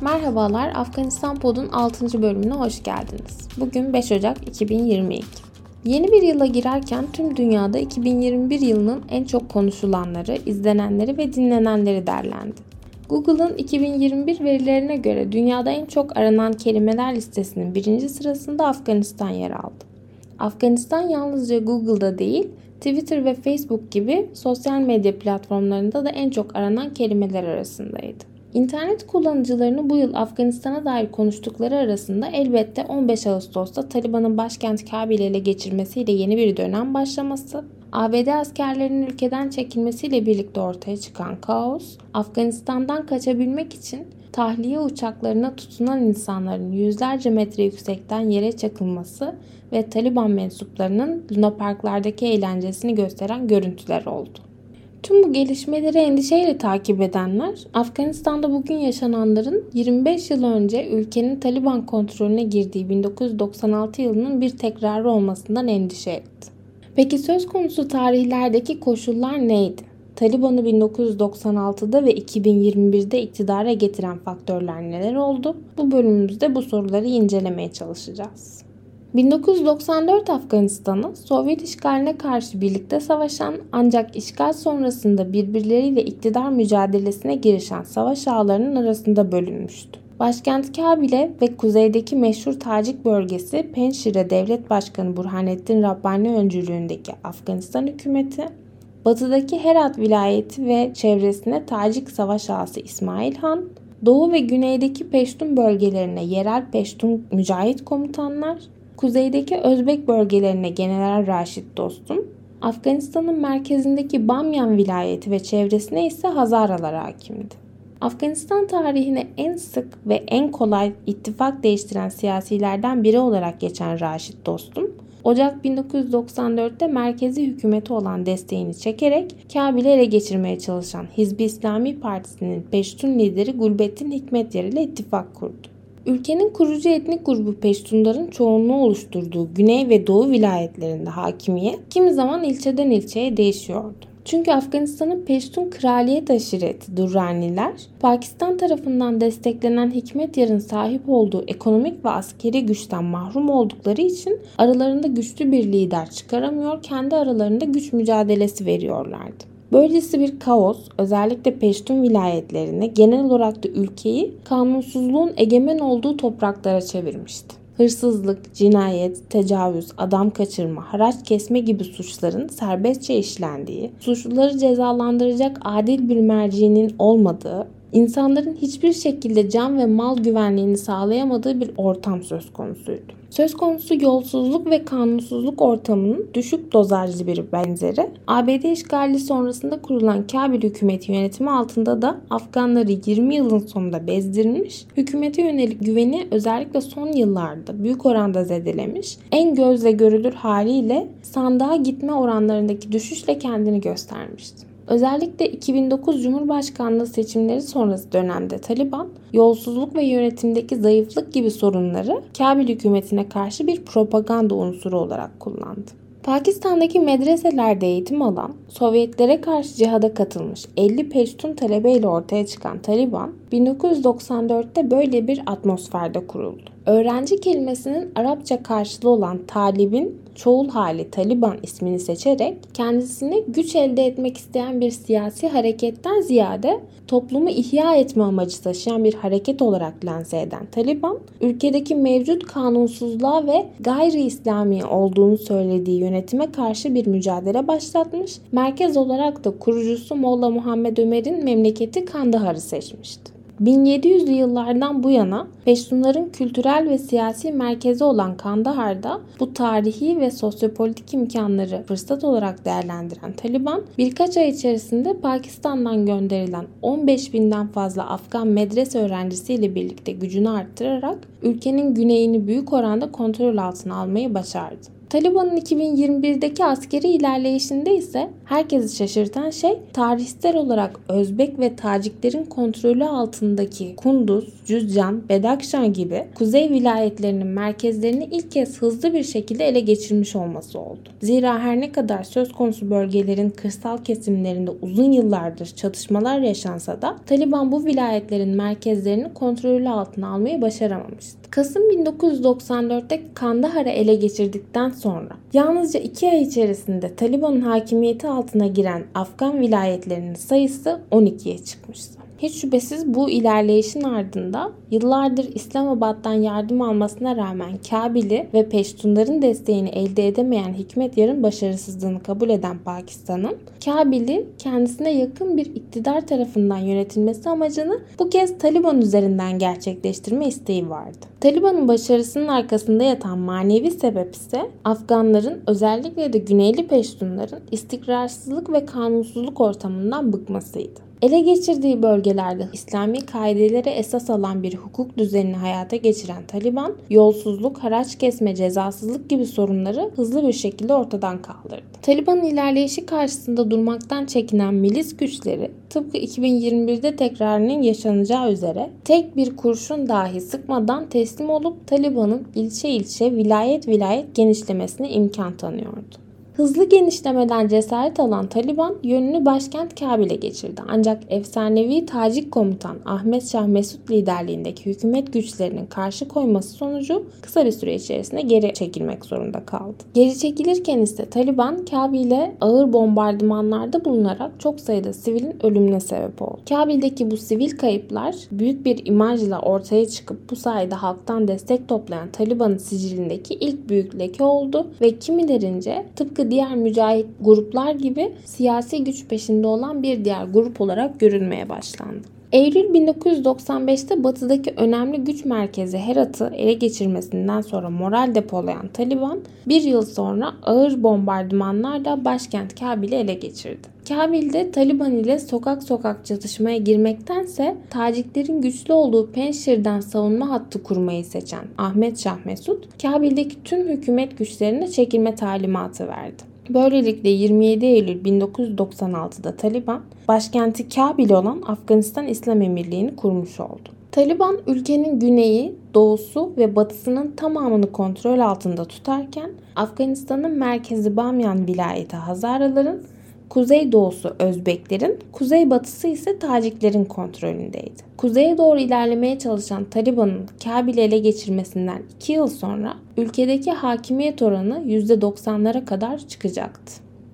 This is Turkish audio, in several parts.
Merhabalar, Afganistan Pod'un 6. bölümüne hoş geldiniz. Bugün 5 Ocak 2022. Yeni bir yıla girerken tüm dünyada 2021 yılının en çok konuşulanları, izlenenleri ve dinlenenleri derlendi. Google'ın 2021 verilerine göre dünyada en çok aranan kelimeler listesinin birinci sırasında Afganistan yer aldı. Afganistan yalnızca Google'da değil, Twitter ve Facebook gibi sosyal medya platformlarında da en çok aranan kelimeler arasındaydı. İnternet kullanıcılarını bu yıl Afganistan'a dair konuştukları arasında elbette 15 Ağustos'ta Taliban'ın başkent Kabil'i ele geçirmesiyle yeni bir dönem başlaması, ABD askerlerinin ülkeden çekilmesiyle birlikte ortaya çıkan kaos, Afganistan'dan kaçabilmek için tahliye uçaklarına tutunan insanların yüzlerce metre yüksekten yere çakılması ve Taliban mensuplarının lunaparklardaki eğlencesini gösteren görüntüler oldu. Tüm bu gelişmeleri endişeyle takip edenler, Afganistan'da bugün yaşananların 25 yıl önce ülkenin Taliban kontrolüne girdiği 1996 yılının bir tekrarı olmasından endişe etti. Peki söz konusu tarihlerdeki koşullar neydi? Taliban'ı 1996'da ve 2021'de iktidara getiren faktörler neler oldu? Bu bölümümüzde bu soruları incelemeye çalışacağız. 1994 Afganistan'ı Sovyet işgaline karşı birlikte savaşan ancak işgal sonrasında birbirleriyle iktidar mücadelesine girişen savaş ağlarının arasında bölünmüştü. Başkent Kabil'e ve kuzeydeki meşhur Tacik bölgesi Penşir'e Devlet Başkanı Burhanettin Rabbani öncülüğündeki Afganistan hükümeti, batıdaki Herat vilayeti ve çevresine Tacik savaş ağası İsmail Han, Doğu ve güneydeki Peştun bölgelerine yerel Peştun mücahit komutanlar, kuzeydeki Özbek bölgelerine General Raşit Dostum, Afganistan'ın merkezindeki Bamyan vilayeti ve çevresine ise Hazaralar hakimdi. Afganistan tarihine en sık ve en kolay ittifak değiştiren siyasilerden biri olarak geçen Raşit Dostum, Ocak 1994'te merkezi hükümeti olan desteğini çekerek Kabil'i ele geçirmeye çalışan Hizbi İslami Partisi'nin Peştun lideri Gulbettin Hikmetyer ile ittifak kurdu. Ülkenin kurucu etnik grubu Peştunların çoğunluğu oluşturduğu güney ve doğu vilayetlerinde hakimiyet kimi zaman ilçeden ilçeye değişiyordu. Çünkü Afganistan'ın Peştun kraliyet aşireti Durraniler, Pakistan tarafından desteklenen Hikmet Yar'ın sahip olduğu ekonomik ve askeri güçten mahrum oldukları için aralarında güçlü bir lider çıkaramıyor, kendi aralarında güç mücadelesi veriyorlardı. Böylesi bir kaos özellikle Peştun vilayetlerini genel olarak da ülkeyi kanunsuzluğun egemen olduğu topraklara çevirmişti. Hırsızlık, cinayet, tecavüz, adam kaçırma, haraç kesme gibi suçların serbestçe işlendiği, suçluları cezalandıracak adil bir mercinin olmadığı, insanların hiçbir şekilde can ve mal güvenliğini sağlayamadığı bir ortam söz konusuydu. Söz konusu yolsuzluk ve kanunsuzluk ortamının düşük dozajlı bir benzeri ABD işgali sonrasında kurulan Kabil hükümeti yönetimi altında da Afganları 20 yılın sonunda bezdirmiş, hükümete yönelik güveni özellikle son yıllarda büyük oranda zedelemiş, en gözle görülür haliyle sandığa gitme oranlarındaki düşüşle kendini göstermişti. Özellikle 2009 Cumhurbaşkanlığı seçimleri sonrası dönemde Taliban, yolsuzluk ve yönetimdeki zayıflık gibi sorunları Kabil hükümetine karşı bir propaganda unsuru olarak kullandı. Pakistan'daki medreselerde eğitim alan, Sovyetlere karşı cihada katılmış 50 Peştun talebeyle ortaya çıkan Taliban, 1994'te böyle bir atmosferde kuruldu. Öğrenci kelimesinin Arapça karşılığı olan talibin çoğul hali Taliban ismini seçerek kendisine güç elde etmek isteyen bir siyasi hareketten ziyade toplumu ihya etme amacı taşıyan bir hareket olarak lanse eden Taliban, ülkedeki mevcut kanunsuzluğa ve gayri İslami olduğunu söylediği yönetime karşı bir mücadele başlatmış, merkez olarak da kurucusu Molla Muhammed Ömer'in memleketi Kandahar'ı seçmişti. 1700'lü yıllardan bu yana Peştunların kültürel ve siyasi merkezi olan Kandahar'da bu tarihi ve sosyopolitik imkanları fırsat olarak değerlendiren Taliban birkaç ay içerisinde Pakistan'dan gönderilen 15 binden fazla Afgan medrese öğrencisiyle birlikte gücünü arttırarak ülkenin güneyini büyük oranda kontrol altına almayı başardı. Taliban'ın 2021'deki askeri ilerleyişinde ise herkesi şaşırtan şey tarihsel olarak Özbek ve Taciklerin kontrolü altındaki Kunduz, Cüzcan, Bedakşan gibi kuzey vilayetlerinin merkezlerini ilk kez hızlı bir şekilde ele geçirmiş olması oldu. Zira her ne kadar söz konusu bölgelerin kırsal kesimlerinde uzun yıllardır çatışmalar yaşansa da Taliban bu vilayetlerin merkezlerini kontrolü altına almayı başaramamıştı. Kasım 1994'te Kandahar'ı ele geçirdikten sonra yalnızca 2 ay içerisinde Taliban'ın hakimiyeti altına giren Afgan vilayetlerinin sayısı 12'ye çıkmıştı. Hiç şüphesiz bu ilerleyişin ardında yıllardır İslamabad'dan yardım almasına rağmen Kabil'i ve Peştunların desteğini elde edemeyen Hikmet Yar'ın başarısızlığını kabul eden Pakistan'ın Kabil'i kendisine yakın bir iktidar tarafından yönetilmesi amacını bu kez Taliban üzerinden gerçekleştirme isteği vardı. Taliban'ın başarısının arkasında yatan manevi sebep ise Afganların özellikle de Güneyli Peştunların istikrarsızlık ve kanunsuzluk ortamından bıkmasıydı. Ele geçirdiği bölgelerde İslami kaidelere esas alan bir hukuk düzenini hayata geçiren Taliban, yolsuzluk, haraç kesme, cezasızlık gibi sorunları hızlı bir şekilde ortadan kaldırdı. Taliban'ın ilerleyişi karşısında durmaktan çekinen milis güçleri tıpkı 2021'de tekrarının yaşanacağı üzere tek bir kurşun dahi sıkmadan teslim olup Taliban'ın ilçe ilçe, vilayet vilayet genişlemesine imkan tanıyordu. Hızlı genişlemeden cesaret alan Taliban yönünü başkent Kabil'e geçirdi. Ancak efsanevi Tacik komutan Ahmet Şah Mesut liderliğindeki hükümet güçlerinin karşı koyması sonucu kısa bir süre içerisinde geri çekilmek zorunda kaldı. Geri çekilirken ise Taliban Kabil'e ağır bombardımanlarda bulunarak çok sayıda sivilin ölümüne sebep oldu. Kabil'deki bu sivil kayıplar büyük bir imajla ortaya çıkıp bu sayede halktan destek toplayan Taliban'ın sicilindeki ilk büyük leke oldu ve kimilerince tıpkı diğer mücahit gruplar gibi siyasi güç peşinde olan bir diğer grup olarak görülmeye başlandı. Eylül 1995'te batıdaki önemli güç merkezi Herat'ı ele geçirmesinden sonra moral depolayan Taliban bir yıl sonra ağır bombardımanlarla başkent Kabil'i ele geçirdi. Kabil'de Taliban ile sokak sokak çatışmaya girmektense Taciklerin güçlü olduğu Penşir'den savunma hattı kurmayı seçen Ahmet Şah Mesut, Kabil'deki tüm hükümet güçlerine çekilme talimatı verdi. Böylelikle 27 Eylül 1996'da Taliban başkenti Kabil olan Afganistan İslam Emirliği'ni kurmuş oldu. Taliban ülkenin güneyi, doğusu ve batısının tamamını kontrol altında tutarken Afganistan'ın merkezi Bamyan vilayeti Hazaraların Kuzey doğusu Özbeklerin, kuzey batısı ise Taciklerin kontrolündeydi. Kuzeye doğru ilerlemeye çalışan Taliban'ın Kabil'i ele geçirmesinden 2 yıl sonra ülkedeki hakimiyet oranı %90'lara kadar çıkacaktı.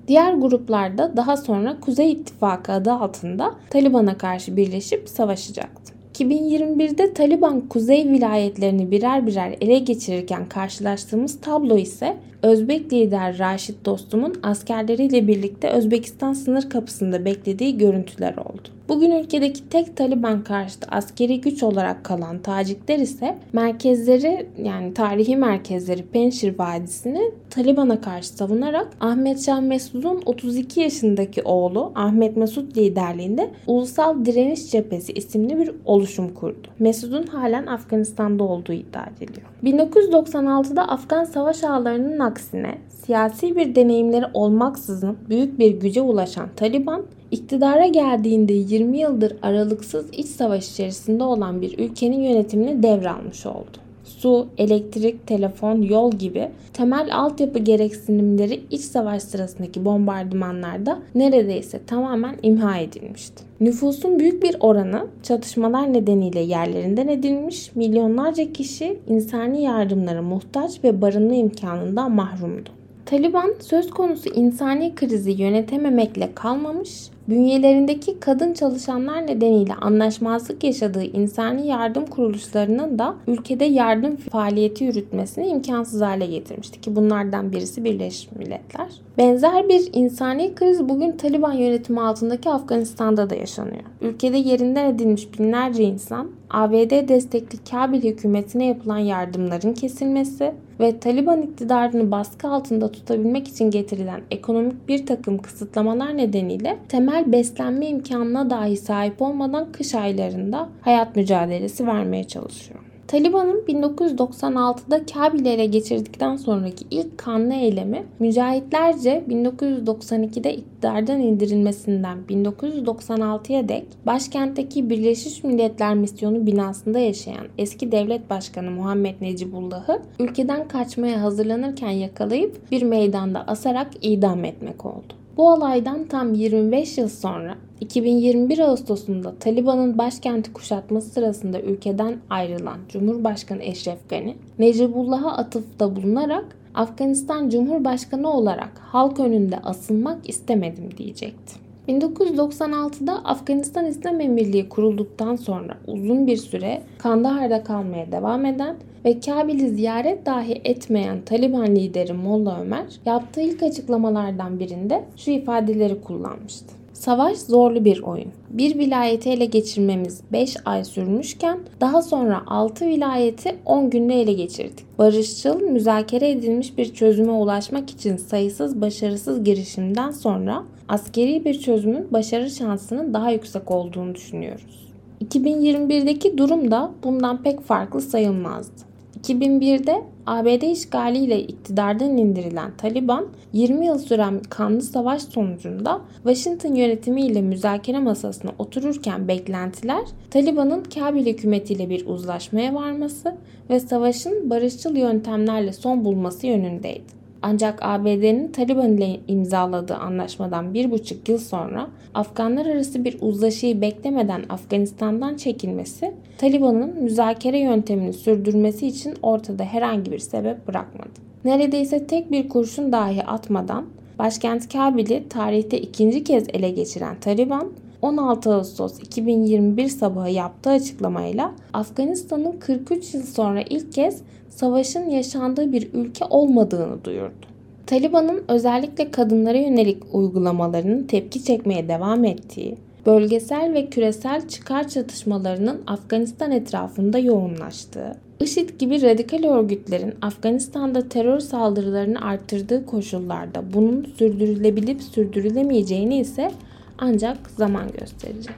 Diğer gruplarda daha sonra Kuzey İttifakı adı altında Taliban'a karşı birleşip savaşacaktı. 2021'de Taliban kuzey vilayetlerini birer birer ele geçirirken karşılaştığımız tablo ise Özbek lider Raşit Dostum'un askerleriyle birlikte Özbekistan sınır kapısında beklediği görüntüler oldu. Bugün ülkedeki tek Taliban karşıtı askeri güç olarak kalan Tacikler ise merkezleri yani tarihi merkezleri Penşir Vadisi'ni Taliban'a karşı savunarak Ahmet Şah Mesud'un 32 yaşındaki oğlu Ahmet Mesud liderliğinde Ulusal Direniş Cephesi isimli bir oluşum kurdu. Mesud'un halen Afganistan'da olduğu iddia ediliyor. 1996'da Afgan savaş ağlarının aksine siyasi bir deneyimleri olmaksızın büyük bir güce ulaşan Taliban, iktidara geldiğinde 20 yıldır aralıksız iç savaş içerisinde olan bir ülkenin yönetimini devralmış oldu su, elektrik, telefon, yol gibi temel altyapı gereksinimleri iç savaş sırasındaki bombardımanlarda neredeyse tamamen imha edilmişti. Nüfusun büyük bir oranı çatışmalar nedeniyle yerlerinden edilmiş, milyonlarca kişi insani yardımlara muhtaç ve barınma imkanından mahrumdu. Taliban söz konusu insani krizi yönetememekle kalmamış, bünyelerindeki kadın çalışanlar nedeniyle anlaşmazlık yaşadığı insani yardım kuruluşlarının da ülkede yardım faaliyeti yürütmesini imkansız hale getirmişti ki bunlardan birisi Birleşmiş Milletler. Benzer bir insani kriz bugün Taliban yönetimi altındaki Afganistan'da da yaşanıyor. Ülkede yerinden edilmiş binlerce insan ABD destekli Kabil hükümetine yapılan yardımların kesilmesi ve Taliban iktidarını baskı altında tutabilmek için getirilen ekonomik bir takım kısıtlamalar nedeniyle temel beslenme imkanına dahi sahip olmadan kış aylarında hayat mücadelesi vermeye çalışıyor. Taliban'ın 1996'da Kabil'i ele geçirdikten sonraki ilk kanlı eylemi mücahitlerce 1992'de iktidardan indirilmesinden 1996'ya dek başkentteki Birleşmiş Milletler Misyonu binasında yaşayan eski devlet başkanı Muhammed Necibullah'ı ülkeden kaçmaya hazırlanırken yakalayıp bir meydanda asarak idam etmek oldu. Bu olaydan tam 25 yıl sonra 2021 Ağustos'unda Taliban'ın başkenti kuşatması sırasında ülkeden ayrılan Cumhurbaşkanı Eşref Gani, Necibullah'a atıfta bulunarak Afganistan Cumhurbaşkanı olarak halk önünde asılmak istemedim diyecekti. 1996'da Afganistan İslam Emirliği kurulduktan sonra uzun bir süre Kandahar'da kalmaya devam eden ve Kabil'i ziyaret dahi etmeyen Taliban lideri Molla Ömer yaptığı ilk açıklamalardan birinde şu ifadeleri kullanmıştı. Savaş zorlu bir oyun. Bir vilayeti ele geçirmemiz 5 ay sürmüşken daha sonra 6 vilayeti 10 günde ele geçirdik. Barışçıl, müzakere edilmiş bir çözüme ulaşmak için sayısız başarısız girişimden sonra askeri bir çözümün başarı şansının daha yüksek olduğunu düşünüyoruz. 2021'deki durum da bundan pek farklı sayılmazdı. 2001'de ABD işgaliyle iktidardan indirilen Taliban 20 yıl süren kanlı savaş sonucunda Washington yönetimiyle müzakere masasına otururken beklentiler Taliban'ın Kabil hükümetiyle bir uzlaşmaya varması ve savaşın barışçıl yöntemlerle son bulması yönündeydi. Ancak ABD'nin Taliban ile imzaladığı anlaşmadan bir buçuk yıl sonra Afganlar arası bir uzlaşıyı beklemeden Afganistan'dan çekilmesi Taliban'ın müzakere yöntemini sürdürmesi için ortada herhangi bir sebep bırakmadı. Neredeyse tek bir kurşun dahi atmadan başkent Kabil'i tarihte ikinci kez ele geçiren Taliban 16 Ağustos 2021 sabahı yaptığı açıklamayla Afganistan'ın 43 yıl sonra ilk kez savaşın yaşandığı bir ülke olmadığını duyurdu. Taliban'ın özellikle kadınlara yönelik uygulamalarının tepki çekmeye devam ettiği, bölgesel ve küresel çıkar çatışmalarının Afganistan etrafında yoğunlaştığı, IŞİD gibi radikal örgütlerin Afganistan'da terör saldırılarını arttırdığı koşullarda bunun sürdürülebilip sürdürülemeyeceğini ise ancak zaman gösterecek.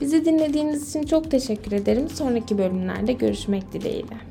Bizi dinlediğiniz için çok teşekkür ederim. Sonraki bölümlerde görüşmek dileğiyle.